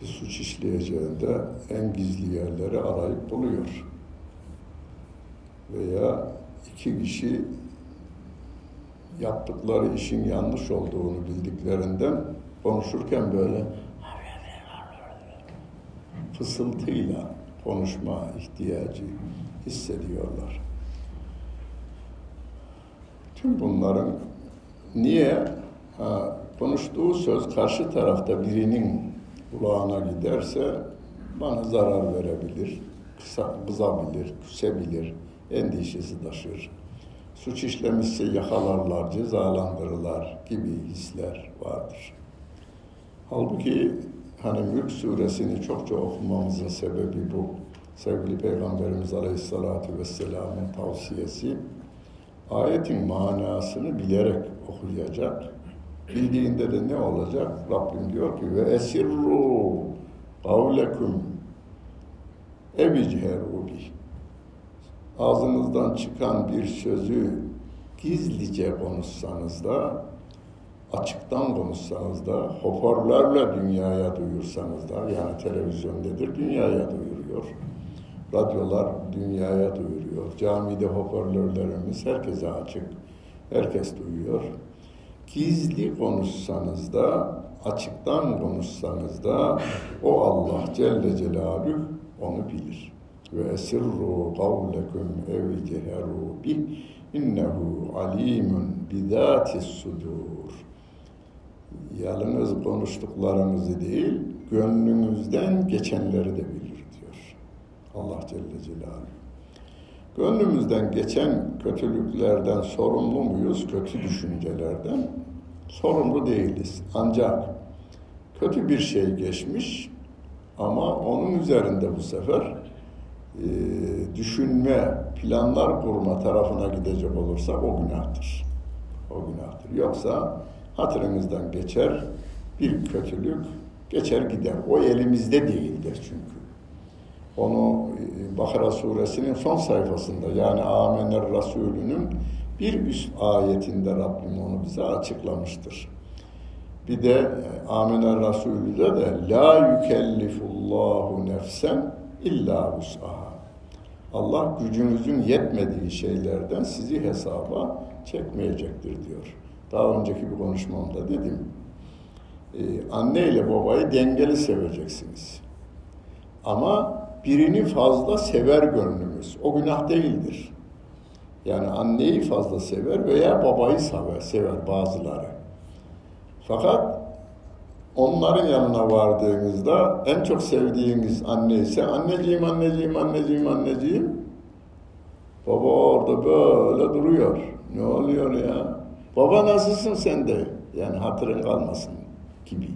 bir suç işleyeceğinde en gizli yerleri arayıp buluyor. Veya iki kişi yaptıkları işin yanlış olduğunu bildiklerinden konuşurken böyle fısıltıyla konuşma ihtiyacı hissediyorlar. Tüm bunların niye ha, konuştuğu söz karşı tarafta birinin kulağına giderse bana zarar verebilir, kızabilir, küsebilir, endişesi taşır. Suç işlemişse yakalarlar, cezalandırırlar gibi hisler vardır. Halbuki hani Mülk suresini çokça okumamızın sebebi bu. Sevgili Peygamberimiz Aleyhisselatü Vesselam'ın tavsiyesi ayetin manasını bilerek okuyacak. Bildiğinde de ne olacak? Rabbim diyor ki ve esirru kavlekum evicheru bih. Ağzınızdan çıkan bir sözü gizlice konuşsanız da açıktan konuşsanız da hoparlörle dünyaya duyursanız da yani televizyon nedir? Dünyaya duyuruyor. Radyolar dünyaya duyuruyor. Camide hoparlörlerimiz herkese açık. Herkes duyuyor. Gizli konuşsanız da, açıktan konuşsanız da o Allah Celle Celaluhu onu bilir. Ve esirru kavlekum ev ceheru bih innehu alimun bizatis sudur. Yalnız konuştuklarınızı değil, gönlünüzden geçenleri de bilir diyor. Allah Celle Celaluhu. Gönlümüzden geçen kötülüklerden sorumlu muyuz? Kötü düşüncelerden sorumlu değiliz. Ancak kötü bir şey geçmiş ama onun üzerinde bu sefer e, düşünme, planlar kurma tarafına gidecek olursa o günahtır. O günahtır. Yoksa hatırınızdan geçer bir kötülük geçer gider. O elimizde değildir çünkü. Onu Bakara suresinin son sayfasında yani Amener Resulü'nün bir üst ayetinde Rabbim onu bize açıklamıştır. Bir de Amener Resulü'de de La yükellifullahu nefsen illa vus'aha. Allah gücünüzün yetmediği şeylerden sizi hesaba çekmeyecektir diyor. Daha önceki bir konuşmamda dedim. Ee, anne ile babayı dengeli seveceksiniz. Ama birini fazla sever gönlümüz. O günah değildir. Yani anneyi fazla sever veya babayı sever, sever bazıları. Fakat onların yanına vardığınızda en çok sevdiğiniz anne ise anneciğim, anneciğim, anneciğim, anneciğim. Baba orada böyle duruyor. Ne oluyor ya? Baba nasılsın sen de? Yani hatırın kalmasın gibi.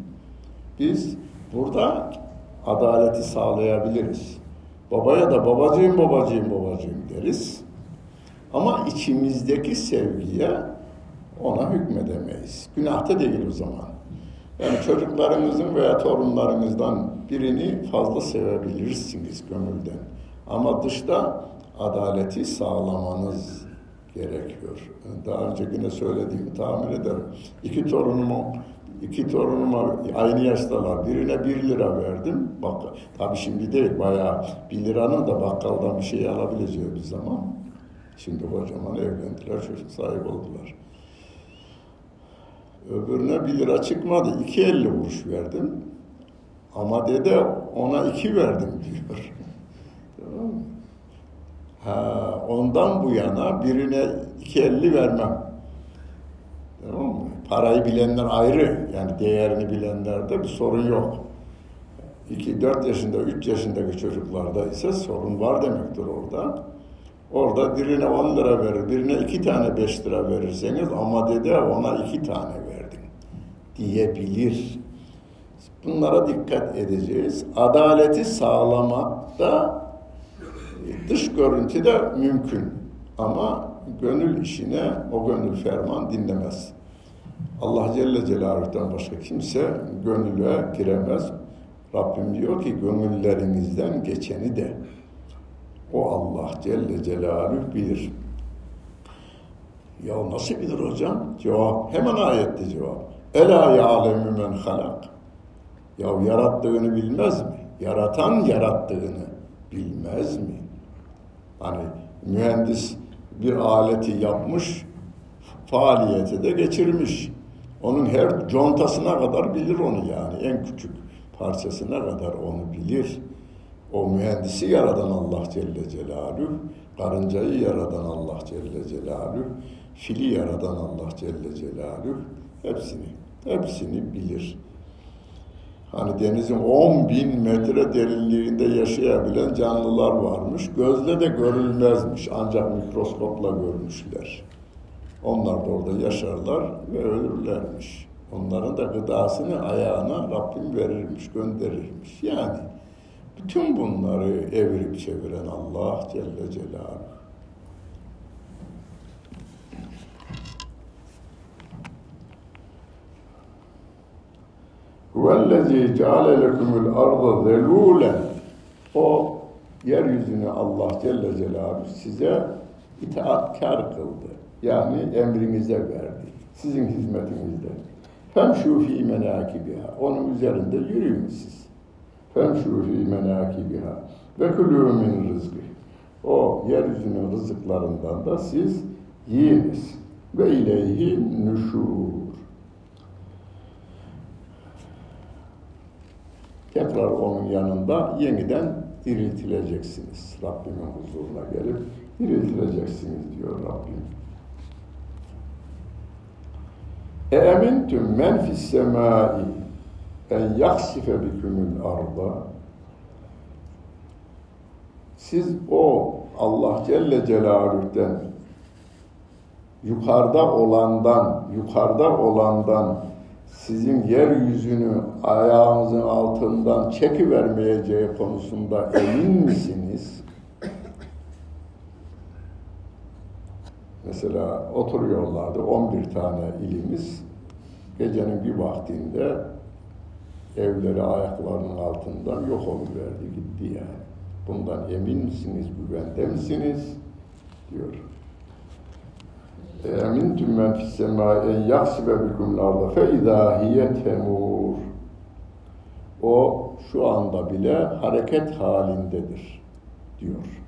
Biz burada adaleti sağlayabiliriz. Babaya da babacığım, babacığım, babacığım deriz. Ama içimizdeki sevgiye ona hükmedemeyiz. Günahta değil o zaman. Yani çocuklarınızın veya torunlarınızdan birini fazla sevebilirsiniz gönülden. Ama dışta adaleti sağlamanız gerekiyor. Daha önce yine söylediğimi tahmin ederim. İki torunumu İki torunuma aynı yaştalar. Birine bir lira verdim. Bak, tabii şimdi değil bayağı bir liranın da bakkaldan bir şey alabileceği bir zaman. Şimdi kocaman evlendiler, çocuk sahibi oldular. Öbürüne bir lira çıkmadı. iki elli vuruş verdim. Ama dede ona iki verdim diyor. tamam Ha, ondan bu yana birine iki elli vermem. Tamam mı? Parayı bilenler ayrı. Yani değerini bilenlerde bir sorun yok. 2-4 yaşında, 3 yaşındaki çocuklarda ise sorun var demektir orada. Orada birine 10 lira verir, birine 2 tane 5 lira verirseniz ama dede ona 2 tane verdin diyebilir. Bunlara dikkat edeceğiz. Adaleti sağlamakta dış görüntü de mümkün. Ama gönül işine o gönül ferman dinlemez. Allah Celle Celaluhu'dan başka kimse gönüle giremez. Rabbim diyor ki gönüllerinizden geçeni de o Allah Celle Celaluhu bilir. Ya nasıl bilir hocam? Cevap hemen ayette cevap. Ela ya'lemu men halak. Ya yarattığını bilmez mi? Yaratan yarattığını bilmez mi? Hani mühendis bir aleti yapmış, faaliyete de geçirmiş. Onun her contasına kadar bilir onu yani. En küçük parçasına kadar onu bilir. O mühendisi yaradan Allah Celle Celaluhu, karıncayı yaradan Allah Celle Celaluhu, fili yaradan Allah Celle Celaluhu hepsini, hepsini bilir. Hani denizin 10 bin metre derinliğinde yaşayabilen canlılar varmış. Gözle de görülmezmiş ancak mikroskopla görmüşler. Onlar da orada yaşarlar ve ölürlermiş. Onların da gıdasını ayağına Rabbim verirmiş, gönderirmiş. Yani bütün bunları evirip çeviren Allah Celle Celaluhu. وَالَّذ۪ي جَعَلَ لَكُمُ الْاَرْضَ ذَلُولًا O yeryüzünü Allah Celle Celaluhu size itaatkar kıldı. Yani emrinize verdi. Sizin hizmetinizde. Femşû fî menâkibiha. Onun üzerinde yürüyün siz. Femşû fî menâkibihâ ve kulû min. O yeryüzünün rızıklarından da siz yiyiniz. Ve ileyhi nüşûr. Tekrar onun yanında yeniden diriltileceksiniz. Rabbimin huzuruna gelip diriltileceksiniz diyor Rabbim. E emintüm men fis en yaksife bikümül arda siz o Allah Celle Celaluh'ten yukarıda olandan yukarıda olandan sizin yeryüzünü ayağınızın altından çekivermeyeceği konusunda emin misiniz? Mesela oturuyorlardı 11 tane ilimiz gecenin bir vaktinde evleri ayaklarının altından yok oluverdi gitti yani. Bundan emin misiniz, güvende misiniz? diyor. Emintum men fis semâi en yaksibe bikum l'arda fe izâ hiye temur. O şu anda bile hareket halindedir diyor.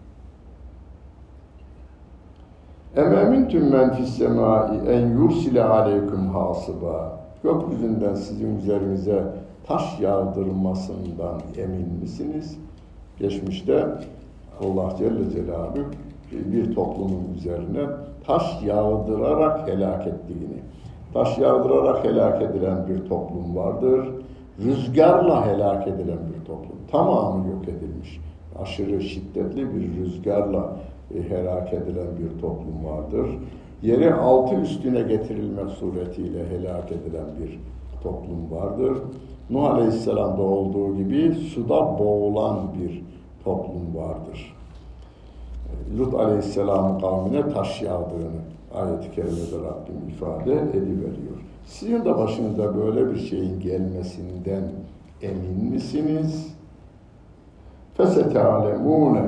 Ememintum men fis semai en yursile aleykum hasıba. Gökyüzünden sizin üzerinize taş yağdırmasından emin misiniz? Geçmişte Allah Celle Celaluhu bir toplumun üzerine taş yağdırarak helak ettiğini, taş yağdırarak helak edilen bir toplum vardır. Rüzgarla helak edilen bir toplum. Tamamı yok edilmiş. Aşırı şiddetli bir rüzgarla e, helak edilen bir toplum vardır. Yeri altı üstüne getirilmek suretiyle helak edilen bir toplum vardır. Nuh Aleyhisselam'da olduğu gibi suda boğulan bir toplum vardır. Lut Aleyhisselam'ın kavmine taş yağdığını ayet-i kerimede Rabbim ifade ediveriyor. Sizin de başınıza böyle bir şeyin gelmesinden emin misiniz? فَسَتَعْلَمُونَ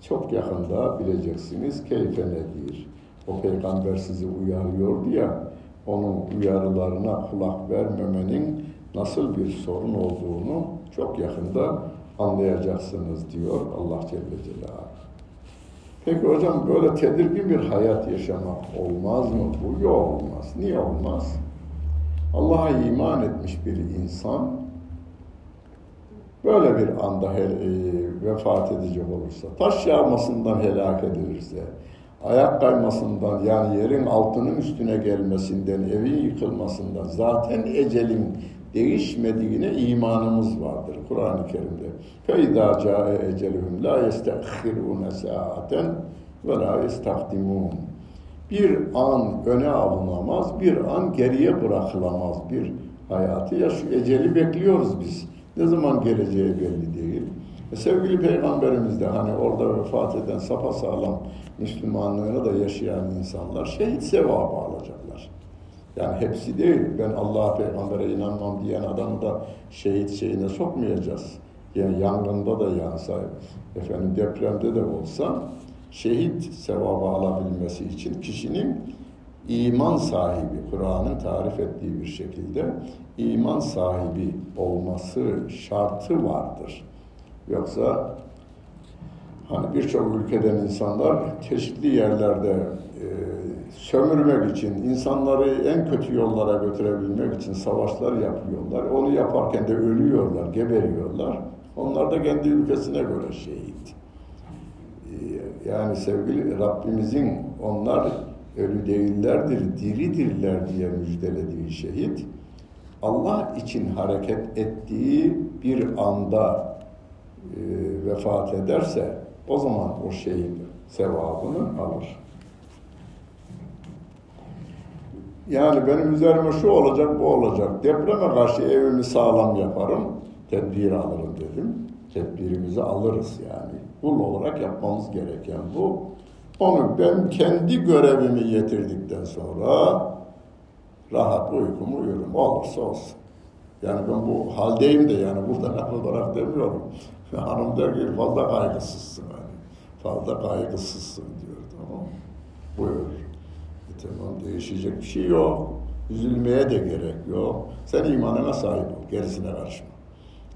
Çok yakında bileceksiniz keyfe nedir. O peygamber sizi uyarıyordu ya, onun uyarılarına kulak vermemenin nasıl bir sorun olduğunu çok yakında anlayacaksınız diyor Allah Celle Celaluhu. Peki hocam böyle tedirgin bir hayat yaşamak olmaz mı? Bu yok olmaz. Niye olmaz? Allah'a iman etmiş bir insan böyle bir anda e, vefat edecek olursa, taş yağmasından helak edilirse, ayak kaymasından yani yerin altının üstüne gelmesinden, evin yıkılmasından zaten ecelin değişmediğine imanımız vardır Kur'an-ı Kerim'de. فَاِذَا جَاءَ اَجَلُهُمْ لَا يَسْتَخِرُونَ سَاعَةً وَلَا يَسْتَخْدِمُونَ Bir an öne alınamaz, bir an geriye bırakılamaz bir hayatı yaşıyor. Eceli bekliyoruz biz. Ne zaman geleceği belli değil. E sevgili Peygamberimiz de hani orada vefat eden sapasağlam Müslümanlığını da yaşayan insanlar şehit sevabı alacaklar. Yani hepsi değil. Ben Allah peygambere inanmam diyen adamı da şehit şeyine sokmayacağız. Yani yangında da yansa, efendim depremde de olsa şehit sevabı alabilmesi için kişinin iman sahibi, Kur'an'ın tarif ettiği bir şekilde iman sahibi olması şartı vardır. Yoksa hani birçok ülkeden insanlar çeşitli yerlerde e, sömürmek için, insanları en kötü yollara götürebilmek için savaşlar yapıyorlar. Onu yaparken de ölüyorlar, geberiyorlar. Onlar da kendi ülkesine göre şehit. E, yani sevgili Rabbimizin onlar ölü değillerdir, diridirler diye müjdelediği şehit, Allah için hareket ettiği bir anda e, vefat ederse o zaman o şehit sevabını alır. Yani benim üzerime şu olacak, bu olacak. Depreme karşı evimi sağlam yaparım, tedbir alırım dedim. Tedbirimizi alırız yani. Kul olarak yapmamız gereken bu. Onu ben kendi görevimi yetirdikten sonra rahat uykumu uyurum. Olursa olsun. Yani ben bu haldeyim de yani burada laf olarak demiyorum. Hanım der ki fazla kaygısızsın yani. Fazla kaygısızsın diyor. Tamam Buyur. E tamam değişecek bir şey yok. Üzülmeye de gerek yok. Sen imanına sahip ol. Gerisine karışma.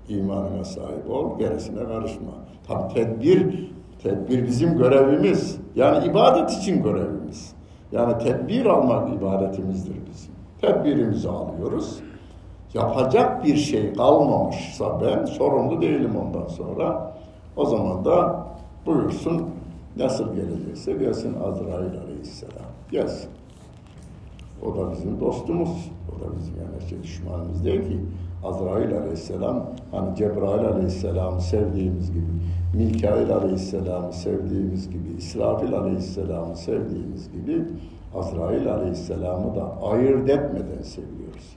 İmanına sahip ol. Gerisine karışma. Tabi tedbir Tedbir bizim görevimiz. Yani ibadet için görevimiz. Yani tedbir almak ibadetimizdir bizim. Tedbirimizi alıyoruz. Yapacak bir şey kalmamışsa ben sorumlu değilim ondan sonra. O zaman da buyursun nasıl gelecekse gelsin Azrail aleyhisselam. Gelsin. O da bizim dostumuz. O da bizim yani şey düşmanımız değil ki. Azrail aleyhisselam hani Cebrail aleyhisselamı sevdiğimiz gibi Mikail Aleyhisselam'ı sevdiğimiz gibi, İsrafil Aleyhisselam'ı sevdiğimiz gibi Azrail Aleyhisselam'ı da ayırt etmeden seviyoruz.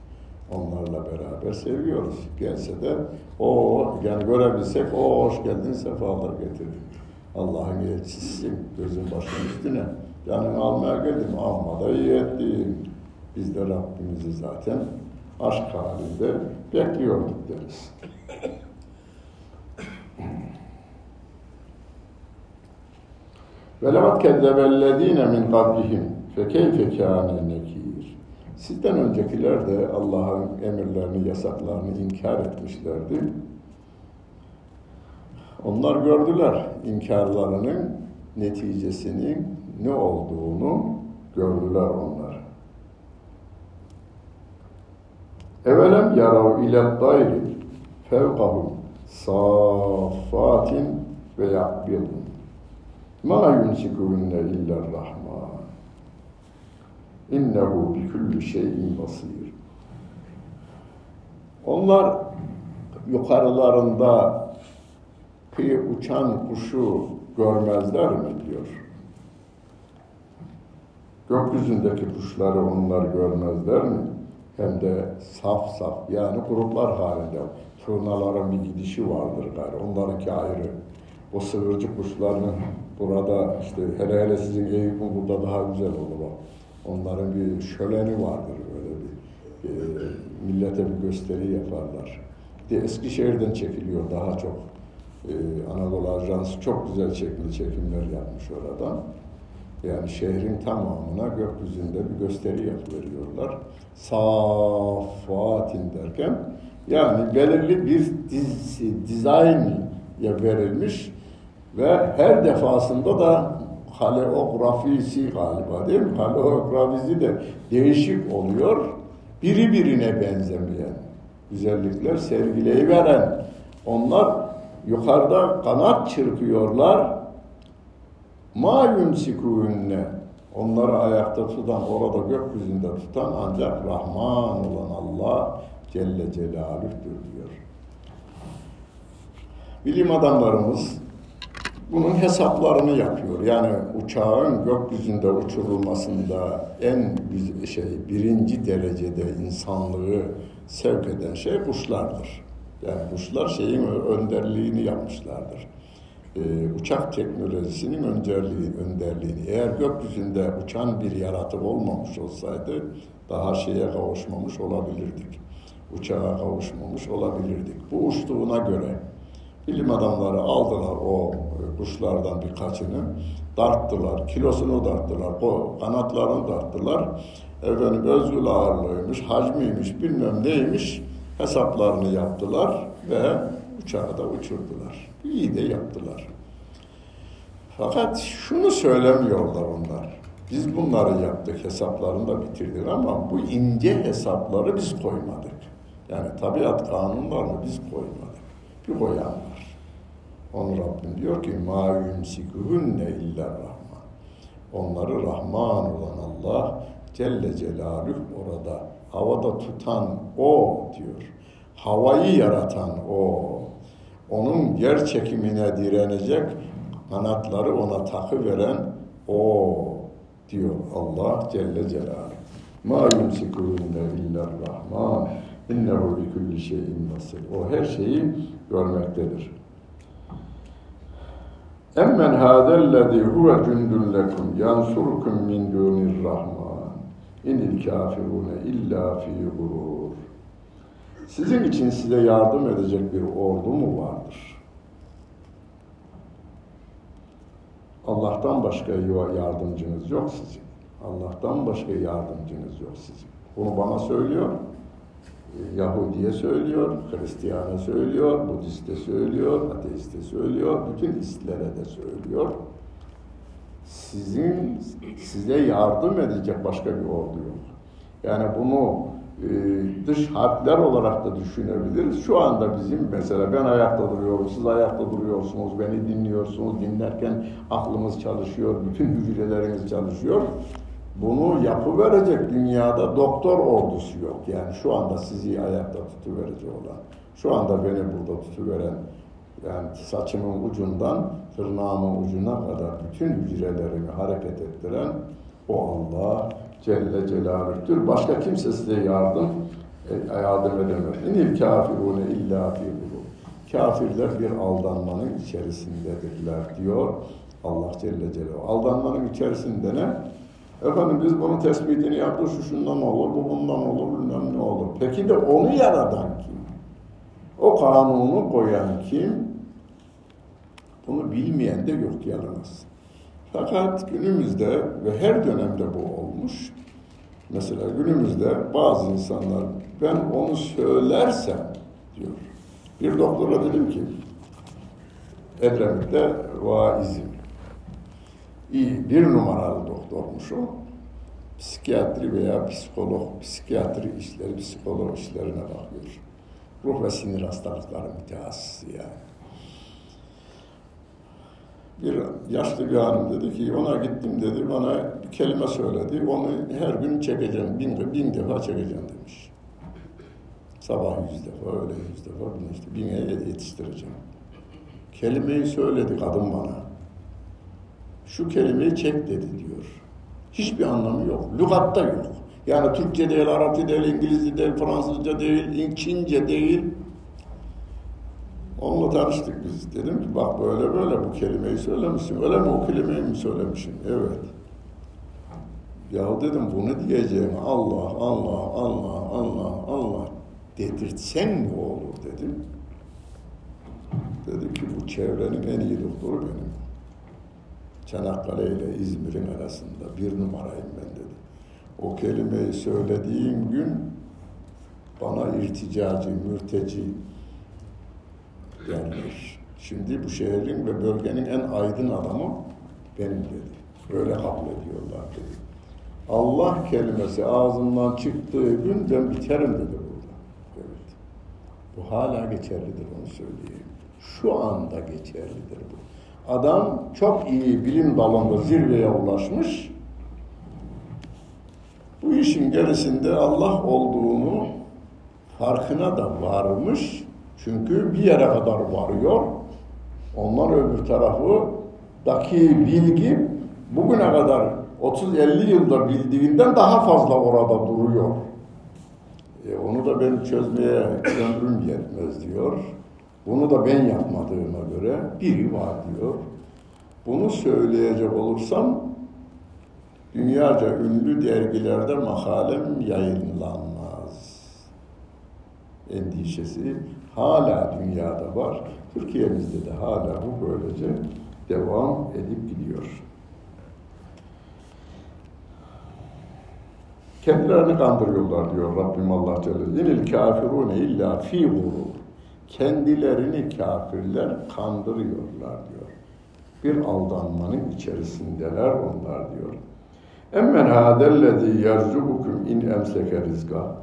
Onlarla beraber seviyoruz. Gelse de o yani görebilsek o hoş geldin sefalar getirdin. Allah'ın elçisisin gözün başın üstüne. Canını almaya geldim amma da iyi ettin. Biz de Rabbimizi zaten aşk halinde bekliyorduk deriz. Ve levat kezzebellezine min qablihim fe keyfe kâne nekir. Sizden öncekiler de Allah'ın emirlerini, yasaklarını inkar etmişlerdi. Onlar gördüler inkarlarının neticesinin ne olduğunu gördüler onlar. Evelem yarav ile dayri fevkahum safatin ve yakbidun Ma yumsikuhunne illa rahman. İnnehu bi kulli şeyin basir. Onlar yukarılarında kıyı uçan kuşu görmezler mi diyor. Gökyüzündeki kuşları onlar görmezler mi? Hem de saf saf yani gruplar halinde. Turnaların bir gidişi vardır gari. Onlarınki ayrı. O sığırcı kuşların Burada işte hele hele sizin Eyüp'ün burada daha güzel olur o. Onların bir şöleni vardır böyle bir e, millete bir gösteri yaparlar. Bir de Eskişehir'den çekiliyor daha çok. E, Anadolu Ajansı çok güzel çekimli çekimler yapmış oradan. Yani şehrin tamamına gökyüzünde bir gösteri yapıveriyorlar. Safatin derken yani belirli bir diz, dizayn verilmiş ve her defasında da kaleografisi galiba değil mi? Kaleografisi de değişik oluyor. Biri birine benzemeyen güzellikler sergileyiveren onlar yukarıda kanat çırpıyorlar. Ma yumsikûnne onları ayakta tutan, orada gökyüzünde tutan ancak Rahman olan Allah Celle Celaluh'tür diyor. Bilim adamlarımız bunun hesaplarını yapıyor. Yani uçağın gökyüzünde uçurulmasında en şey birinci derecede insanlığı sevk eden şey kuşlardır. Yani kuşlar şeyin önderliğini yapmışlardır. Ee, uçak teknolojisinin önderliği, önderliğini. Eğer gökyüzünde uçan bir yaratık olmamış olsaydı daha şeye kavuşmamış olabilirdik. Uçağa kavuşmamış olabilirdik. Bu uçtuğuna göre bilim adamları aldılar o kuşlardan birkaçını, darttılar, kilosunu darttılar, kanatlarını darttılar. Efendim özgül ağırlığıymış, hacmiymiş, bilmem neymiş hesaplarını yaptılar ve uçağı da uçurdular. İyi de yaptılar. Fakat şunu söylemiyorlar onlar. Biz bunları yaptık, hesaplarını da bitirdik ama bu ince hesapları biz koymadık. Yani tabiat kanunlarını biz koymadık. Bir koyan var. Onu Rabbim diyor ki مَا يُمْسِكُهُنَّ illa Rahman. Onları Rahman olan Allah Celle Celaluhu orada havada tutan O diyor. Havayı yaratan O. Onun yer çekimine direnecek kanatları ona takı veren O diyor Allah Celle Celaluhu. Ma yumsikuhunne illa Rahman. İnnehu bi kulli şeyin basir. O her şeyi görmektedir. Emmen hâzellezî huve cündün lekum yansurukum min dûnir rahman. İnil kafirune illa fî gurur. Sizin için size yardım edecek bir ordu mu vardır? Allah'tan başka yardımcınız yok sizin. Allah'tan başka yardımcınız yok sizin. Bunu bana söylüyor. Yahudi'ye söylüyor, Hristiyan'a söylüyor, Budist'e söylüyor, Ateist'e söylüyor, bütün istlere de söylüyor. Sizin size yardım edecek başka bir ordu yok. Yani bunu e, dış harpler olarak da düşünebiliriz. Şu anda bizim mesela ben ayakta duruyorum, siz ayakta duruyorsunuz, beni dinliyorsunuz, dinlerken aklımız çalışıyor, bütün hücreleriniz çalışıyor. Bunu yapıverecek dünyada doktor ordusu yok. Yani şu anda sizi ayakta tutuverecek olan, şu anda beni burada tutuveren, yani saçımın ucundan tırnağımın ucuna kadar bütün hücrelerimi hareket ettiren o Allah Celle Celaluh'tür. Başka kimse size yardım e, yardım edemez. İnil kafirune illa fi Kafirler bir aldanmanın içerisindedirler diyor Allah Celle Celaluhu. Aldanmanın içerisinde ne? Efendim biz bunun tespitini yaptık, şu şundan olur, bu bundan olur, bilmem ne olur. Peki de onu yaradan kim? O kanunu koyan kim? Bunu bilmeyen de yok yaramaz. Fakat günümüzde ve her dönemde bu olmuş. Mesela günümüzde bazı insanlar ben onu söylersem diyor. Bir doktora dedim ki Edremit'te vaizim. İyi bir numaralı doktormuş o. Psikiyatri veya psikolog, psikiyatri işleri, psikolog işlerine bakıyor. Ruh ve sinir hastalıkları mütehassısı yani bir yaşlı bir hanım dedi ki ona gittim dedi bana bir kelime söyledi onu her gün çekeceğim bin, bin defa çekeceğim demiş. Sabah yüz defa öyle yüz defa işte bine yetiştireceğim. Kelimeyi söyledi kadın bana. Şu kelimeyi çek dedi diyor. Hiçbir anlamı yok. Lügatta yok. Yani Türkçe değil, Arapça değil, İngilizce değil, Fransızca değil, Çince değil, Onunla tanıştık biz. Dedim ki bak böyle böyle bu kelimeyi söylemişsin. Öyle mi o kelimeyi mi söylemişsin? Evet. Ya dedim bunu diyeceğim Allah, Allah, Allah, Allah, Allah dedirtsen ne olur dedim. Dedi ki bu çevrenin en iyi doktoru benim. Çanakkale ile İzmir'in arasında bir numarayım ben dedi. O kelimeyi söylediğim gün bana irticacı, mürteci, derler. Şimdi bu şehrin ve bölgenin en aydın adamı benim dedi. Böyle kabul ediyorlar dedi. Allah kelimesi ağzından çıktığı gün ben biterim dedi burada. Evet. Bu hala geçerlidir onu söyleyeyim. Şu anda geçerlidir bu. Adam çok iyi bilim dalında zirveye ulaşmış. Bu işin gerisinde Allah olduğunu farkına da varmış çünkü bir yere kadar varıyor. Ondan öbür tarafı daki bilgi bugüne kadar 30-50 yılda bildiğinden daha fazla orada duruyor. E, onu da ben çözmeye ömrüm yetmez diyor. Bunu da ben yapmadığıma göre biri var diyor. Bunu söyleyecek olursam dünyaca ünlü dergilerde makalem yayınlanmaz. Endişesi hala dünyada var. Türkiye'mizde de hala bu böylece devam edip gidiyor. Kendilerini kandırıyorlar diyor Rabbim Allah Celle. İnil kafirune illa fi gurur. Kendilerini kafirler kandırıyorlar diyor. Bir aldanmanın içerisindeler onlar diyor. Emmen hadellezî yerzubukum in emseke rizka.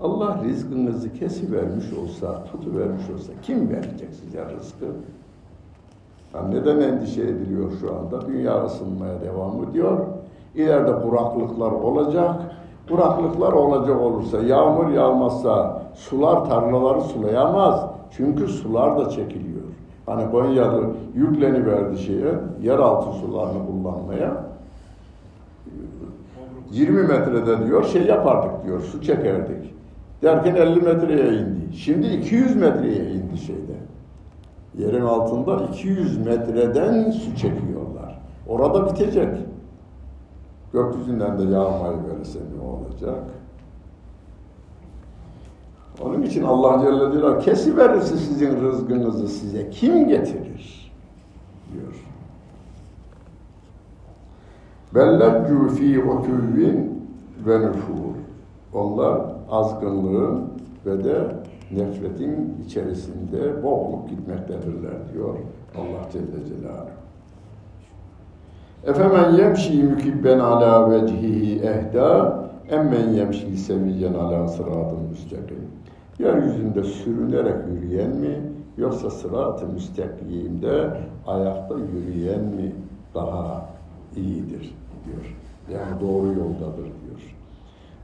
Allah rızkınızı kesivermiş olsa, tutuvermiş olsa kim verecek size rızkı? Yani neden endişe ediliyor şu anda? Dünya ısınmaya devam ediyor. İleride kuraklıklar olacak. Kuraklıklar olacak olursa, yağmur yağmazsa sular tarlaları sulayamaz. Çünkü sular da çekiliyor. Hani Konyalı yükleniverdi şeye, yeraltı sularını kullanmaya. 20 metrede diyor şey yapardık diyor, su çekerdik. Derken 50 metreye indi. Şimdi 200 metreye indi şeyde. Yerin altında 200 metreden su çekiyorlar. Orada bitecek. Gökyüzünden de yağmayı verirse ne olacak? Onun için Allah Celle diyor, kesi verirse sizin rızkınızı size kim getirir? diyor. Belleccu fi utuvvin ve nufur. Onlar azgınlığın ve de nefretin içerisinde boğulup gitmektedirler diyor Allah Celle Celaluhu. Efemen yemşi mükibben ala vecihihi ehda emmen yemşi seviyen ala sıratın müstakim. Yeryüzünde sürünerek yürüyen mi yoksa sırat-ı müstakimde ayakta yürüyen mi daha iyidir diyor. Yani doğru yoldadır diyor.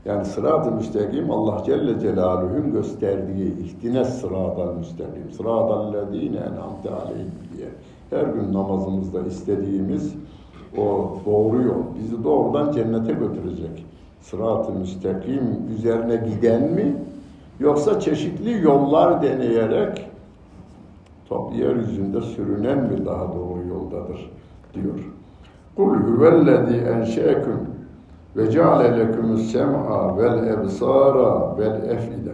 Yani sırat-ı müstakim Allah Celle Celaluhu'nun gösterdiği ihtines sırat-ı müstakim. Sırat-ı lezine en'amte aleyhim diye. Her gün namazımızda istediğimiz o doğru yol. Bizi doğrudan cennete götürecek. Sırat-ı müstakim üzerine giden mi? Yoksa çeşitli yollar deneyerek top yeryüzünde sürünen mi daha doğru yoldadır diyor. Kul huvellezî enşe'eküm ve ceale lekümü's sem'a vel ebsara vel efide.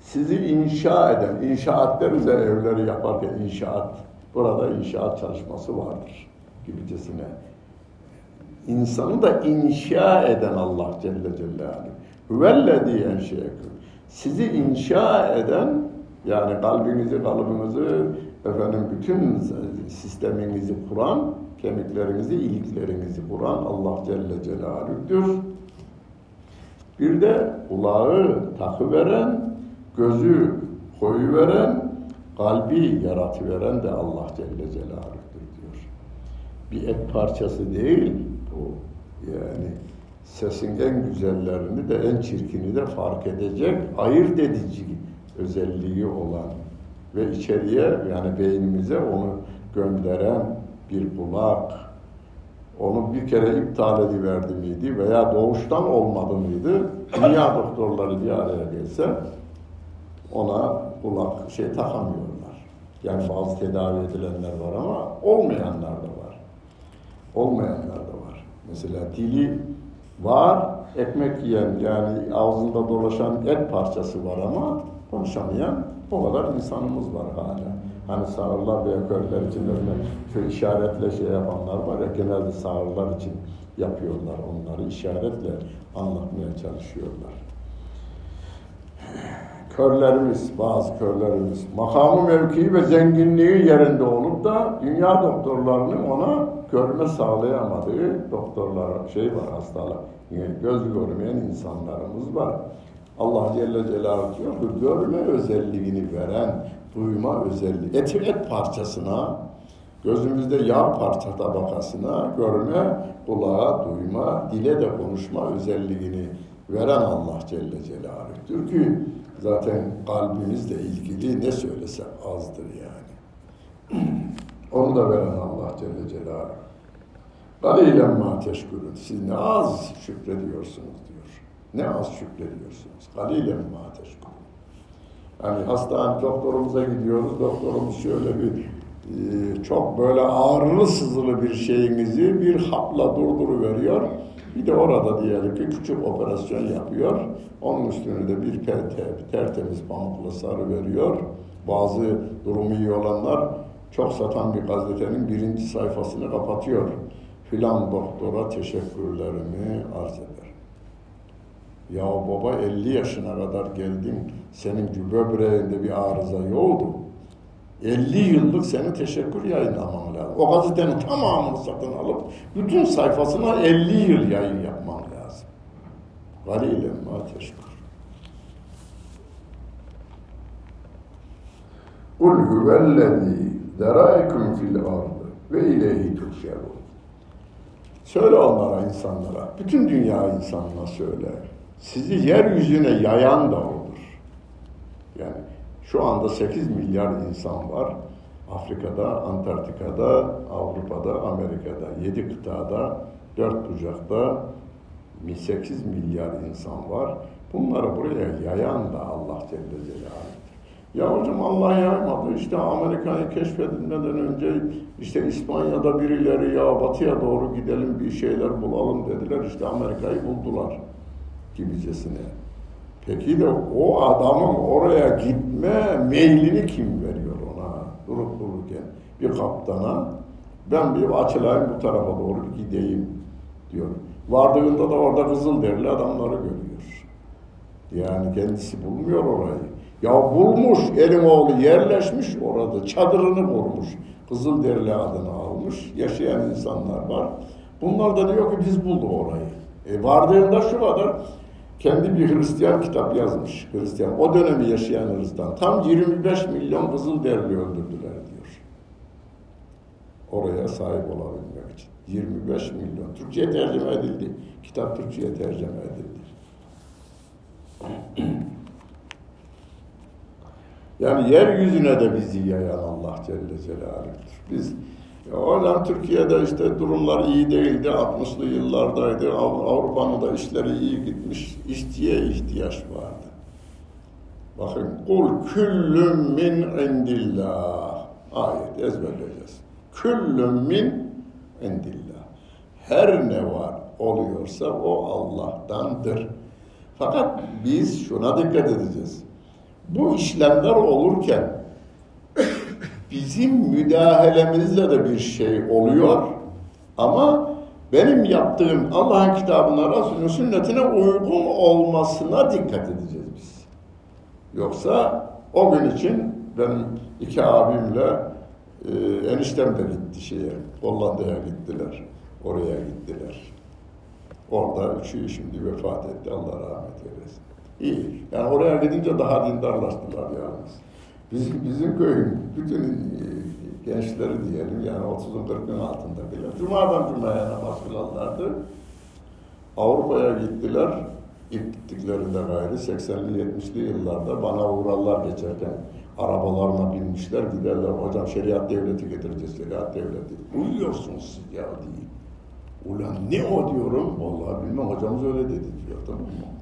Sizi inşa eden, inşaat deriz evleri yaparken inşaat, burada inşaat çalışması vardır gibicesine. İnsanı da inşa eden Allah Celle Celaluhu. Huvellezî enşe'eküm. Sizi inşa eden, yani kalbinizi, kalıbınızı, efendim bütün sisteminizi kuran, kemiklerinizi, iliklerinizi kuran Allah Celle Celaluhu'dur. Bir de kulağı takıveren, gözü koyuveren, kalbi yaratıveren de Allah Celle Celaluhu'dur diyor. Bir et parçası değil bu. Yani sesin en güzellerini de en çirkini de fark edecek, ayırt edici özelliği olan ve içeriye yani beynimize onu gönderen bir kulak, onu bir kere iptal ediverdi miydi veya doğuştan olmadı mıydı? Dünya doktorları bir araya gelse ona kulak şey takamıyorlar. Yani bazı tedavi edilenler var ama olmayanlar da var. Olmayanlar da var. Mesela dili var, ekmek yiyen yani ağzında dolaşan et parçası var ama konuşamayan o kadar insanımız var hala. Hani sağırlar veya körler için öyle işaretle şey yapanlar var ya genelde sağırlar için yapıyorlar onları işaretle anlatmaya çalışıyorlar. Körlerimiz, bazı körlerimiz makamı mevkii ve zenginliği yerinde olup da dünya doktorlarının ona görme sağlayamadığı doktorlar şey var hastalar. Göz görmeyen insanlarımız var. Allah Celle Celaluhu diyor ki görme özelliğini veren, duyma özelliği, et, et parçasına, gözümüzde yağ parça tabakasına görme, kulağa duyma, dile de konuşma özelliğini veren Allah Celle Celaluhu'dur ki zaten kalbimizle ilgili ne söylesek azdır yani. Onu da veren Allah Celle Celaluhu. Galilen ma teşkurun. Siz ne az şükrediyorsunuz diyor. Ne az şükrediyorsunuz. Galilen ma teşkurun. Yani hastane doktorumuza gidiyoruz. Doktorumuz şöyle bir e, çok böyle ağrılı sızılı bir şeyinizi bir hapla durduruveriyor. Bir de orada diyelim ki küçük operasyon yapıyor. Onun üstüne de bir tertemiz pamukla sarı veriyor. Bazı durumu iyi olanlar çok satan bir gazetenin birinci sayfasını kapatıyor. Filan doktora teşekkürlerimi arz eder. Ya baba 50 yaşına kadar geldim, senin böbreğinde bir arıza yoktu. 50 yıllık seni teşekkür yayınlaman lazım. O gazetenin tamamını satın alıp bütün sayfasına 50 yıl yayın yapman lazım. Galilen ma teşekkür. Kul huvellezî derâekum fil ardı ve ileyhi tuhşerun. Söyle onlara, insanlara, bütün dünya insanına söyle. Sizi yeryüzüne yayan da odur. Yani şu anda 8 milyar insan var. Afrika'da, Antarktika'da, Avrupa'da, Amerika'da, 7 kıtada, 4 bucakta 8 milyar insan var. Bunları buraya yayan da Allah Celle Celaluhu. Ya hocam Allah yaymadı. İşte Amerika'yı keşfedilmeden önce işte İspanya'da birileri ya batıya doğru gidelim bir şeyler bulalım dediler. İşte Amerika'yı buldular gibicesine. Peki de o adamın oraya gitme meylini kim veriyor ona durup dururken? Bir kaptana ben bir açılayım bu tarafa doğru gideyim diyor. Vardığında da orada Kızılderili adamları görüyor. Yani kendisi bulmuyor orayı. Ya bulmuş elin oğlu yerleşmiş orada çadırını kurmuş. Kızılderili adını almış. Yaşayan insanlar var. Bunlar da diyor ki biz bulduk orayı. E vardığında şu kadar kendi bir Hristiyan kitap yazmış. Hristiyan. O dönemi yaşayan Hristiyan. Tam 25 milyon Kızılderili öldürdüler diyor. Oraya sahip olabilmek için. 25 milyon. Türkçe'ye tercüme edildi. Kitap Türkçe'ye tercüme edildi. Yani yeryüzüne de bizi yayan Allah Celle Celaluhu'dur. Biz oradan Türkiye'de işte durumlar iyi değildi. 60'lı yıllardaydı. Avrupa'nın da işleri iyi gitmiş. İşçiye ihtiyaç vardı. Bakın kul küllüm min indillah. Ayet ezberleyeceğiz. Küllüm min indillah. Her ne var oluyorsa o Allah'tandır. Fakat biz şuna dikkat edeceğiz bu işlemler olurken bizim müdahalemizle de bir şey oluyor ama benim yaptığım Allah'ın kitabına, Resulünün sünnetine uygun olmasına dikkat edeceğiz biz. Yoksa o gün için benim iki abimle e, eniştem de gitti şeye, Hollanda'ya gittiler. Oraya gittiler. Orada üçü şimdi vefat etti. Allah rahmet eylesin. İyi. Yani oraya gidince daha dindarlaştılar yalnız. Bizim, bizim köyün bütün e, gençleri diyelim yani 30'un 40'ın altındakiler. Cuma'dan Cuma'ya namaz kılanlardı. Avrupa'ya gittiler. İlk gittiklerinde gayri 80'li 70'li yıllarda bana uğrarlar geçerken arabalarına binmişler giderler. Hocam şeriat devleti getireceğiz şeriat devleti. Uyuyorsunuz siz ya diye. Ulan ne o diyorum. Vallahi bilmem hocamız öyle dedi diyor tamam mı?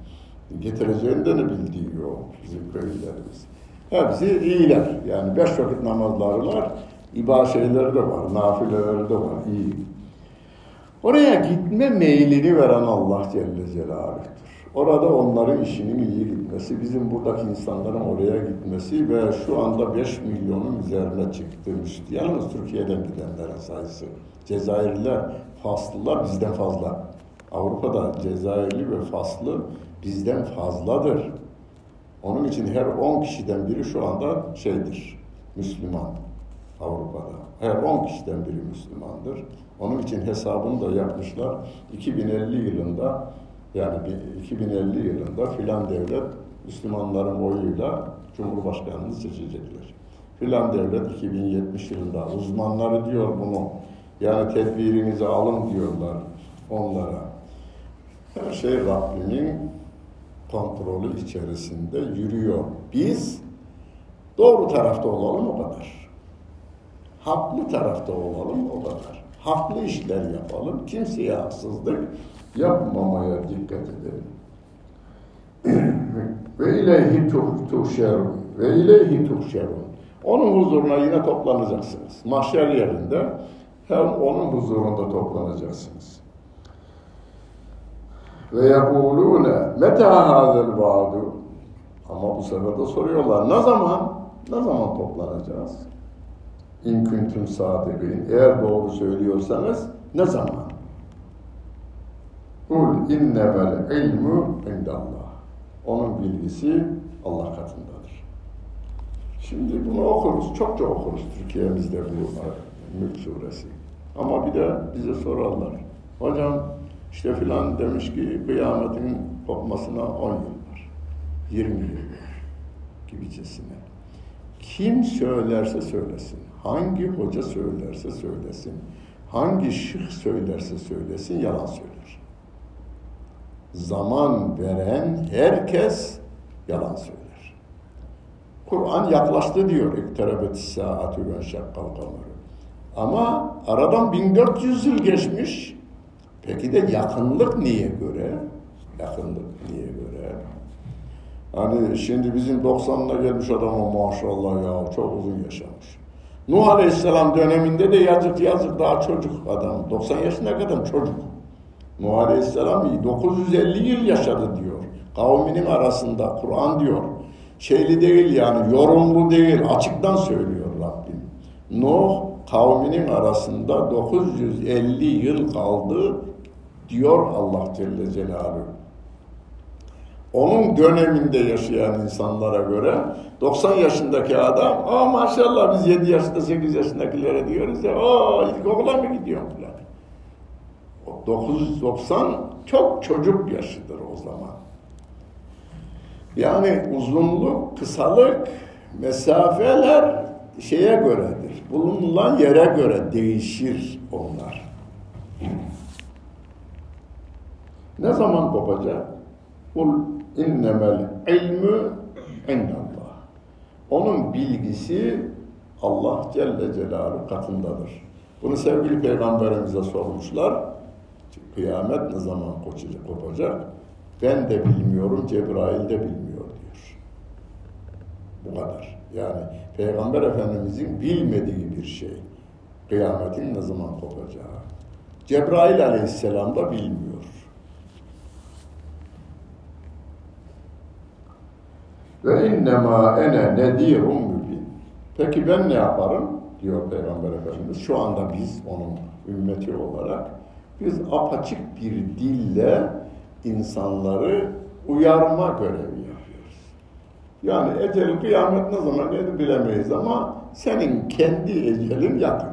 Getireceğini de bildiği yok bizim köylerimiz. Hepsi iyiler. Yani beş vakit namazları var, iba de var, nafileleri de var, iyi. Oraya gitme meylini veren Allah Celle Celaluhu'dur. Orada onların işinin iyi gitmesi, bizim buradaki insanların oraya gitmesi ve şu anda 5 milyonun üzerine çıktı Yalnız Türkiye'den gidenlerin sayısı. Cezayirliler, Faslılar bizden fazla. Avrupa'da Cezayirli ve Faslı bizden fazladır. Onun için her 10 kişiden biri şu anda şeydir, Müslüman Avrupa'da. Her 10 kişiden biri Müslümandır. Onun için hesabını da yapmışlar. 2050 yılında yani 2050 yılında filan devlet Müslümanların oyuyla Cumhurbaşkanını seçecekler. Filan devlet 2070 yılında uzmanları diyor bunu. Yani tedbirinizi alın diyorlar onlara. Her şey Rabbimin kontrolü içerisinde yürüyor. Biz doğru tarafta olalım o kadar. Haklı tarafta olalım o kadar. Haklı işler yapalım. Kimseye haksızlık yapmamaya dikkat edelim. ve ileyhi tuhşerun ve ileyhi tuhşerun. Onun huzuruna yine toplanacaksınız. Mahşer yerinde hem onun huzurunda toplanacaksınız. Ve yekulune meta hazel vaadu ama bu sefer de soruyorlar ne zaman ne zaman toplanacağız? İn kuntum sadikin eğer doğru söylüyorsanız ne zaman? Kul innemel ilmu indallah. Onun bilgisi Allah katındadır. Şimdi bunu okuruz, çokça okuruz Türkiye'mizde bu Mülk suresi. Ama bir de bize sorarlar. Hocam işte filan demiş ki kıyametin kopmasına 10 yıl var. 20 yıl var gibicesine. Kim söylerse söylesin, hangi hoca söylerse söylesin, hangi şık söylerse söylesin yalan söyler. Zaman veren herkes yalan söyler. Kur'an yaklaştı diyor. İkterabet saatü ve şakkal kameru. Ama aradan 1400 yıl geçmiş. Peki de yakınlık niye göre? Yakınlık niye göre? Hani şimdi bizim 90'ına gelmiş adama maşallah ya çok uzun yaşamış. Nuh Aleyhisselam döneminde de yazık yazık daha çocuk adam. 90 yaşına kadar çocuk. Nuh Aleyhisselam 950 yıl yaşadı diyor. Kavminin arasında Kur'an diyor. Şeyli değil yani yorumlu değil açıktan söylüyor Rabbim. Nuh kavminin arasında 950 yıl kaldı diyor Allah Celle Celaluhu. Onun döneminde yaşayan insanlara göre 90 yaşındaki adam, aa maşallah biz 7 yaşında 8 yaşındakilere diyoruz ya, aa ilkokula mı gidiyorsun falan. 990 çok çocuk yaşıdır o zaman. Yani uzunluk, kısalık, mesafeler şeye göredir. Bulunulan yere göre değişir onlar. Ne zaman kopacak? Kul innemel ilmü indallah. Onun bilgisi Allah Celle Celaluhu katındadır. Bunu sevgili peygamberimize sormuşlar. Kıyamet ne zaman kopacak? Ben de bilmiyorum, Cebrail de bilmiyor diyor. Bu kadar. Yani Peygamber Efendimizin bilmediği bir şey. Kıyametin ne zaman kopacağı. Cebrail aleyhisselam da bilmiyor. Ve innema ene nedirun mübin. Peki ben ne yaparım? diyor Peygamber Efendimiz. Şu anda biz onun ümmeti olarak biz apaçık bir dille insanları uyarma görevi yapıyoruz. Yani ecel kıyamet ne zaman gelir bilemeyiz ama senin kendi ecelin yakın.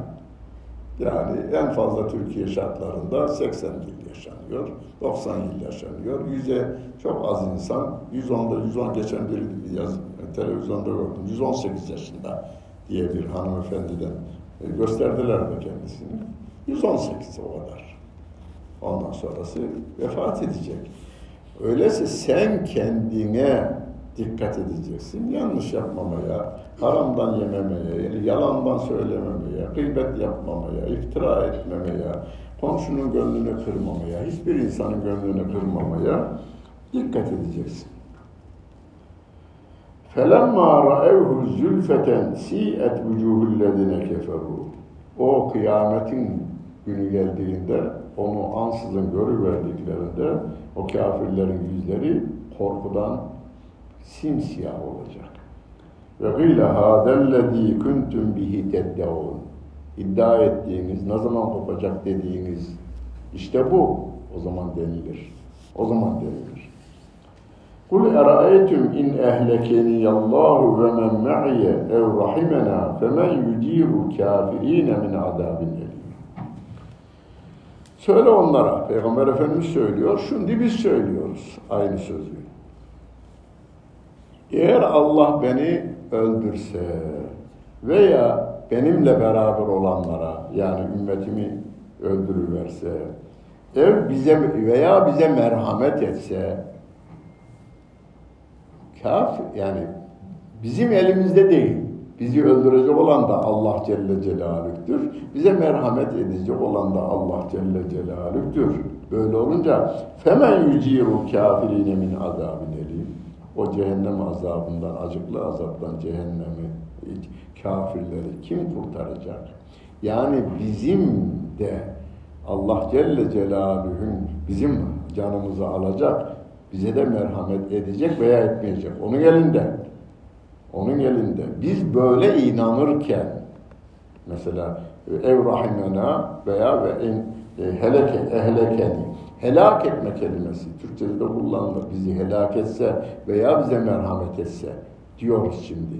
Yani en fazla Türkiye şartlarında 80 yıl yaşanıyor, 90 yıl yaşanıyor. Yüze çok az insan, 110'da 110 geçen bir yaz televizyonda gördüm, 118 yaşında diye bir hanımefendiden e, gösterdiler de kendisini. 118 o kadar. Ondan sonrası vefat edecek. Öyleyse sen kendine dikkat edeceksin. Yanlış yapmamaya, haramdan yememeye, yalandan söylememeye, gıybet yapmamaya, iftira etmemeye, komşunun gönlünü kırmamaya, hiçbir insanın gönlünü kırmamaya dikkat edeceksin. فَلَمَّا رَأَوْهُ زُلْفَةً سِيئَتْ وُجُوهُ الَّذِينَ كَفَرُوا O kıyametin günü geldiğinde, onu ansızın görüverdiklerinde o kafirlerin yüzleri korkudan simsiyah olacak. Ve gîle hâdellezî kuntum bihi teddevûn. İddia ettiğiniz, ne zaman kopacak dediğiniz, işte bu. O zaman denilir. O zaman denilir. Kul eraeytum in ehlekeni Allahu ve men ma'iye ev rahimena femen yudiru kafirine min azabin. Söyle onlara, Peygamber Efendimiz söylüyor, şimdi biz söylüyoruz aynı sözü. Eğer Allah beni öldürse veya benimle beraber olanlara yani ümmetimi öldürüverse ev bize veya bize merhamet etse kaf yani bizim elimizde değil Bizi öldürecek olan da Allah Celle Celaluh'tür. Bize merhamet edecek olan da Allah Celle Celaluh'tür. Böyle olunca femen yuciru kafirine min azabin elim. O cehennem azabından, acıklı azaptan cehennemi kafirleri kim kurtaracak? Yani bizim de Allah Celle Celaluhu'nun bizim canımızı alacak, bize de merhamet edecek veya etmeyecek. Onun elinde. Onun elinde. Biz böyle inanırken mesela ev rahimena veya ve en e, heleke, ehlekeni helak etme kelimesi Türkçe'de de kullanılır. Bizi helak etse veya bize merhamet etse diyoruz şimdi.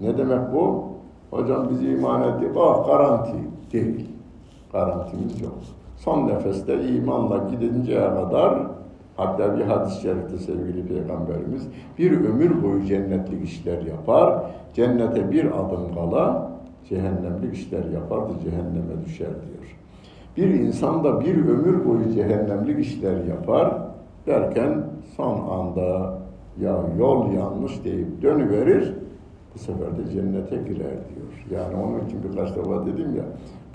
Ne demek bu? Hocam bizi iman etti. Bak garanti değil. Garantimiz yok. Son nefeste imanla gidinceye kadar hatta bir hadis-i şerifte sevgili Peygamberimiz bir ömür boyu cennetlik işler yapar. Cennete bir adım kala cehennemlik işler yapar da cehenneme düşer diyor. Bir insan da bir ömür boyu cehennemlik işler yapar derken son anda ya yol yanlış deyip dönüverir sefer de cennete girer diyor. Yani onun için birkaç defa dedim ya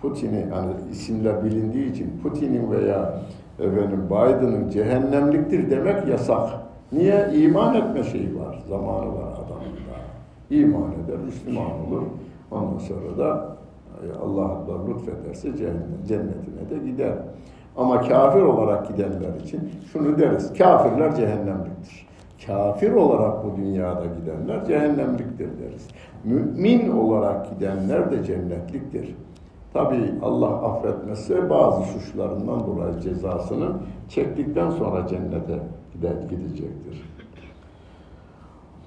Putin'i hani isimler bilindiği için Putin'in veya efendim Biden'ın cehennemliktir demek yasak. Niye? İman etme şeyi var. Zamanı var adamın da. İman eder, Müslüman olur. Ondan sonra da e, Allah da lütfederse cennetine de gider. Ama kafir olarak gidenler için şunu deriz. Kafirler cehennemliktir. Kafir olarak bu dünyada gidenler cehennemliktir deriz. Mümin olarak gidenler de cennetliktir. Tabi Allah affetmezse bazı suçlarından dolayı cezasını çektikten sonra cennete gidecektir.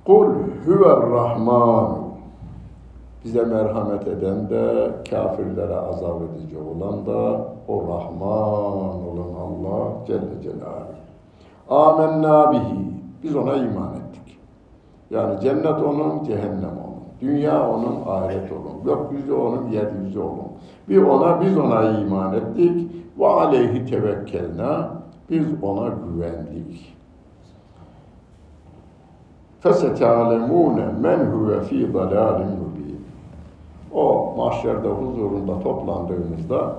Kul huver rahman bize merhamet eden de kafirlere azap edici olan da o Rahman olan Allah Celle Celaluhu. Amenna bihi. Biz ona iman ettik. Yani cennet onun, cehennem onun. Dünya onun, ahiret onun. Gökyüzü onun, yeryüzü onun. Bir ona, biz ona iman ettik. Ve aleyhi tevekkelna. Biz ona güvendik. فَسَتَعْلَمُونَ مَنْ هُوَ ف۪ي ضَلَالٍ مُب۪ينٍ O mahşerde huzurunda toplandığımızda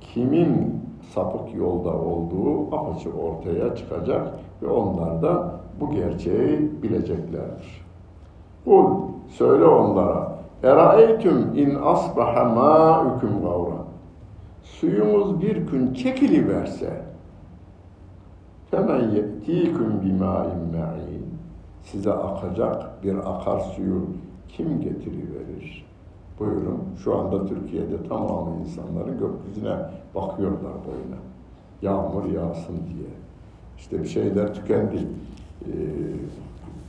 kimin sapık yolda olduğu apaçık ortaya çıkacak ve onlar da bu gerçeği bileceklerdir. Kul söyle onlara Eraeytüm in asbaha ma'ukum gavra Suyumuz bir gün çekiliverse femen ye'tiküm bima'in me'in size akacak bir akar suyu kim getiriverir? Buyurun. Şu anda Türkiye'de tamamı insanların gökyüzüne bakıyorlar boyuna. Yağmur yağsın diye. İşte bir şeyler tükendi. Ee,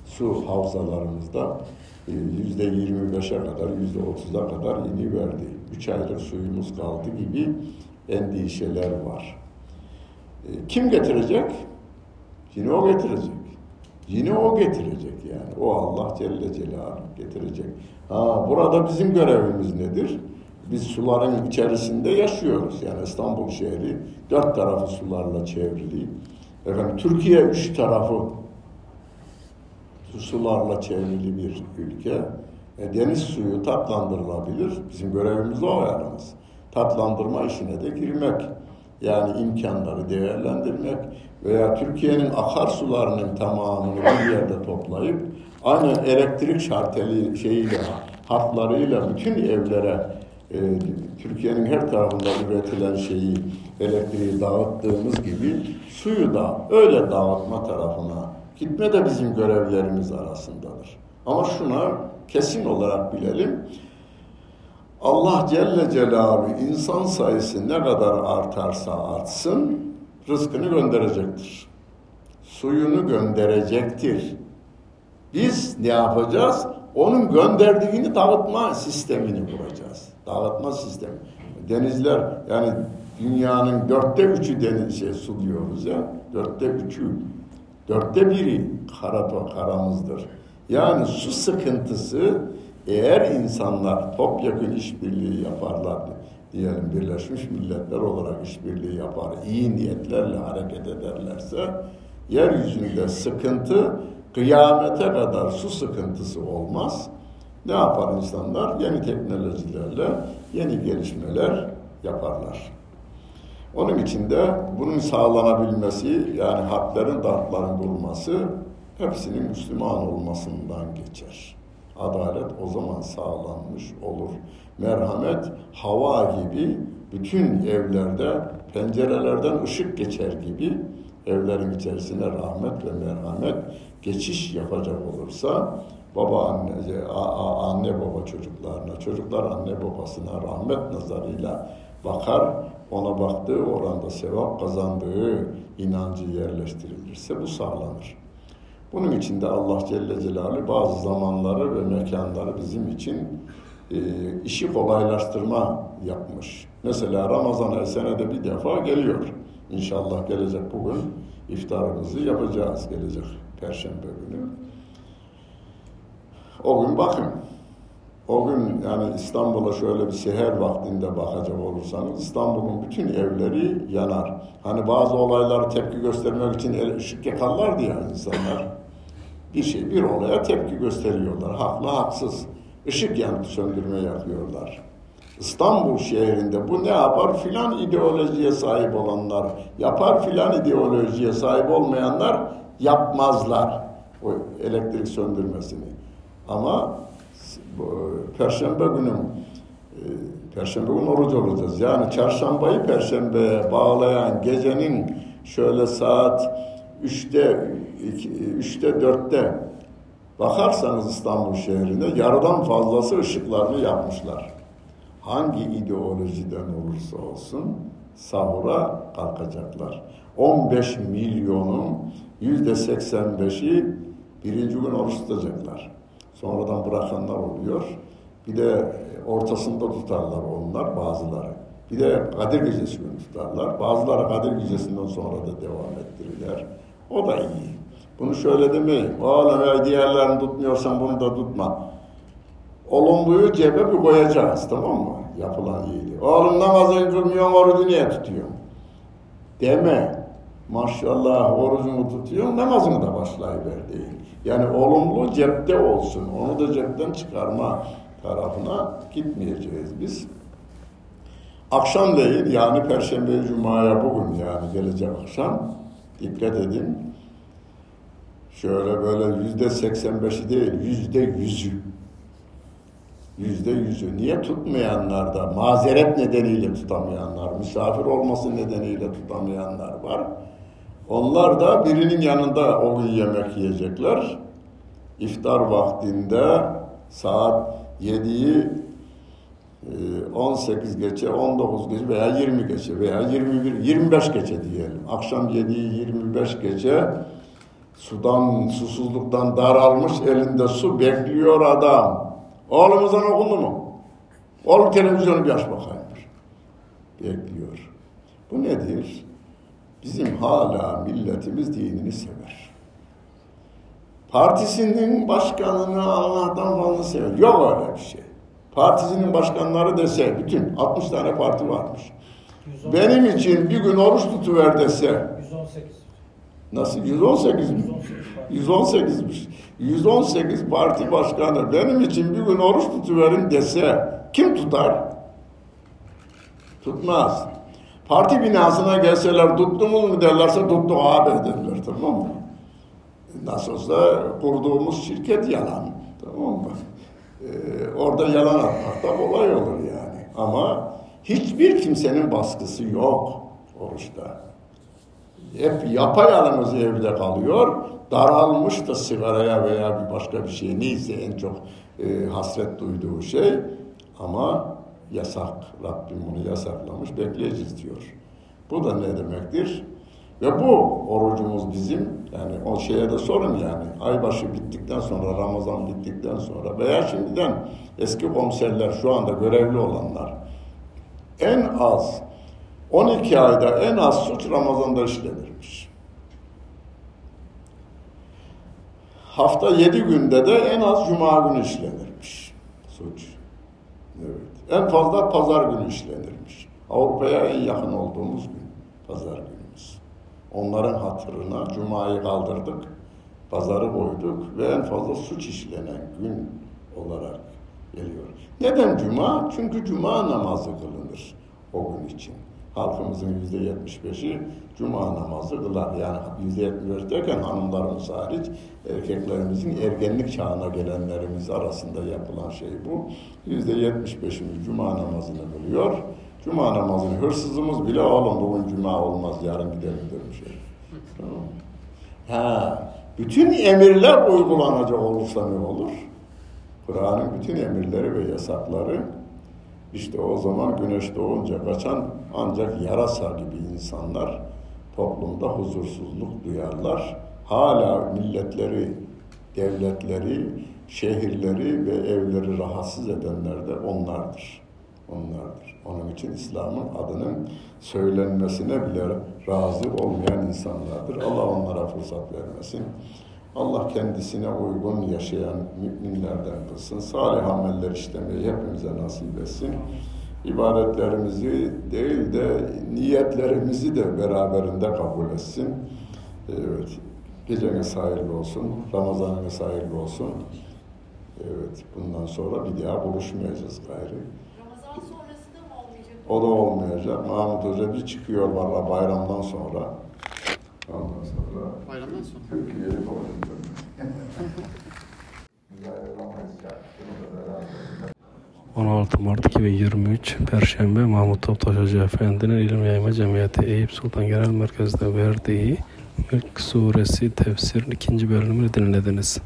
su havzalarımızda e, yüzde yirmi beşe kadar, yüzde otuza kadar iniverdi. Üç aydır suyumuz kaldı gibi endişeler var. Ee, kim getirecek? Yine o getirecek. Yine o getirecek yani. O Allah Celle Celaluhu getirecek. Ha, burada bizim görevimiz nedir? Biz suların içerisinde yaşıyoruz. Yani İstanbul şehri dört tarafı sularla çevrili. Efendim Türkiye üç tarafı sularla çevrili bir ülke. E, deniz suyu tatlandırılabilir. Bizim görevimiz o yalnız. Tatlandırma işine de girmek. Yani imkanları değerlendirmek veya Türkiye'nin akarsularının tamamını bir yerde toplayıp aynı elektrik şarteli şeyiyle, hatlarıyla bütün evlere e, Türkiye'nin her tarafında üretilen şeyi elektriği dağıttığımız gibi suyu da öyle dağıtma tarafına gitme de bizim görevlerimiz arasındadır. Ama şuna kesin olarak bilelim. Allah Celle Celaluhu insan sayısı ne kadar artarsa artsın rızkını gönderecektir. Suyunu gönderecektir. Biz ne yapacağız? Onun gönderdiğini dağıtma sistemini kuracağız. Dağıtma sistemi. Denizler yani dünyanın dörtte üçü deniz şey su diyoruz ya. Dörtte üçü. Dörtte biri kara karamızdır. Yani su sıkıntısı eğer insanlar topyekun işbirliği yaparlar diyelim Birleşmiş Milletler olarak işbirliği yapar, iyi niyetlerle hareket ederlerse yeryüzünde sıkıntı kıyamete kadar su sıkıntısı olmaz Ne yapar insanlar? Yeni teknolojilerle yeni gelişmeler yaparlar. Onun için de bunun sağlanabilmesi yani harplerin dartların bulması hepsinin Müslüman olmasından geçer. Adalet o zaman sağlanmış olur. Merhamet hava gibi bütün evlerde pencerelerden ışık geçer gibi evlerin içerisine rahmet ve merhamet geçiş yapacak olursa baba anne, anne baba çocuklarına, çocuklar anne babasına rahmet nazarıyla bakar, ona baktığı oranda sevap kazandığı inancı yerleştirilirse bu sağlanır. Bunun için de Allah Celle Celaluhu bazı zamanları ve mekanları bizim için e, işi kolaylaştırma yapmış. Mesela Ramazan ay senede bir defa geliyor. İnşallah gelecek bugün iftarımızı yapacağız gelecek Perşembe günü. O gün bakın. O gün yani İstanbul'a şöyle bir seher vaktinde bakacak olursanız İstanbul'un bütün evleri yanar. Hani bazı olaylara tepki göstermek için ışık yakarlar diye insanlar. Bir şey, bir olaya tepki gösteriyorlar. Haklı, haksız. Işık yanıp söndürme yapıyorlar. İstanbul şehrinde bu ne yapar? Filan ideolojiye sahip olanlar yapar, filan ideolojiye sahip olmayanlar yapmazlar o elektrik söndürmesini. Ama Perşembe günü e, Perşembe günü oruç olacağız. Yani çarşambayı Perşembe'ye bağlayan gecenin şöyle saat 3'te 3'te 4'te bakarsanız İstanbul şehrinde yarıdan fazlası ışıklarını yapmışlar. Hangi ideolojiden olursa olsun sahura kalkacaklar. 15 milyonun yüzde 85'i birinci gün oruç tutacaklar. Sonradan bırakanlar oluyor. Bir de ortasında tutarlar onlar bazıları. Bir de Kadir Gecesi günü tutarlar. Bazıları Kadir Gecesi'nden sonra da devam ettirirler. O da iyi. Bunu şöyle demeyin. Oğlum diğerlerini tutmuyorsan bunu da tutma. Olumluyu cebe bir koyacağız tamam mı? Yapılan iyiliği. Oğlum namazını kılmıyorsun orucu niye tutuyorsun? Deme. Maşallah orucunu tutuyorsun namazını da başlayıver değil. Yani olumlu cepte olsun. Onu da cepten çıkarma tarafına gitmeyeceğiz biz. Akşamleyin yani Perşembe Cuma'ya bugün yani gelecek akşam dikkat edin. Şöyle böyle yüzde seksen beşi değil yüzde yüzü. Yüzde yüzü. Niye tutmayanlar da mazeret nedeniyle tutamayanlar, misafir olması nedeniyle tutamayanlar var. Onlar da birinin yanında o yemek yiyecekler. İftar vaktinde saat 7'yi 18 e, geçe, 19 geçe veya 20 geçe veya 21, 25 geçe diyelim. Akşam 7'yi 25 geçe sudan, susuzluktan daralmış elinde su bekliyor adam. Oğlumuzdan okundu mu? Oğlum televizyonu bir aç bakayım. Bekliyor. Bu nedir? Bizim hala milletimiz dinini sever. Partisinin başkanını Allah'tan fazla sever. Yok öyle bir şey. Partisinin başkanları dese, bütün 60 tane parti varmış. 118. Benim için bir gün oruç tutuver dese. 118. Nasıl? 118 mi? 118'miş. 118 parti başkanı benim için bir gün oruç tutuverin dese kim tutar? Tutmaz. Parti binasına gelseler tuttunuz mu derlerse tuttuk abi derler tamam mı? Nasıl olsa kurduğumuz şirket yalan tamam mı? Ee, orada yalan atmak da kolay olur yani. Ama hiçbir kimsenin baskısı yok oruçta. Hep yapayalnız evde kalıyor. Daralmış da sigaraya veya bir başka bir şey neyse en çok e, hasret duyduğu şey. Ama yasak. Rabbim bunu yasaklamış. Bekleyeceğiz diyor. Bu da ne demektir? Ve bu orucumuz bizim yani o şeye de sorun yani aybaşı bittikten sonra Ramazan bittikten sonra veya şimdiden eski komiserler şu anda görevli olanlar en az 12 ayda en az suç Ramazan'da işlenirmiş. Hafta 7 günde de en az Cuma günü işlenirmiş suç. Evet. En fazla pazar günü işlenirmiş. Avrupa'ya en yakın olduğumuz gün pazar günümüz. Onların hatırına Cuma'yı kaldırdık, pazarı koyduk ve en fazla suç işlenen gün olarak geliyor. Neden cuma? Çünkü cuma namazı kılınır o gün için. Halkımızın yüzde yetmiş beşi cuma namazı kılar. Yani yüzde yetmiş beş derken hanımlarımız hariç erkeklerimizin ergenlik çağına gelenlerimiz arasında yapılan şey bu. Yüzde yetmiş beşimiz cuma namazını kılıyor. Cuma namazını hırsızımız bile oğlum bugün cuma olmaz yarın gidelim demiş. Tamam. Ha, bütün emirler uygulanacak olursa ne olur? Kur'an'ın bütün emirleri ve yasakları işte o zaman güneş doğunca kaçan ancak yarasa gibi insanlar toplumda huzursuzluk duyarlar. Hala milletleri, devletleri, şehirleri ve evleri rahatsız edenler de onlardır. Onlardır. Onun için İslam'ın adının söylenmesine bile razı olmayan insanlardır. Allah onlara fırsat vermesin. Allah kendisine uygun yaşayan müminlerden kılsın. Salih ameller işlemeyi hepimize nasip etsin. İbadetlerimizi değil de niyetlerimizi de beraberinde kabul etsin. Evet. Geceniz hayırlı olsun. Ramazanınız hayırlı olsun. Evet. Bundan sonra bir daha buluşmayacağız gayrı. Ramazan sonrası da mı olmayacak? O da olmayacak. Mahmut Hoca bir çıkıyor valla bayramdan sonra. Ondan sonra Bayramdan sonra. Türkiye'yi dolaşıyor. Ayrılamayız ya. Bunu da beraber. 16 Mart 2023 Perşembe Mahmut Toptaş Hoca Efendi'nin İlim Yayma Cemiyeti Eyüp Sultan Genel Merkez'de verdiği Mülk Suresi tefsir ikinci bölümünü dinlediniz.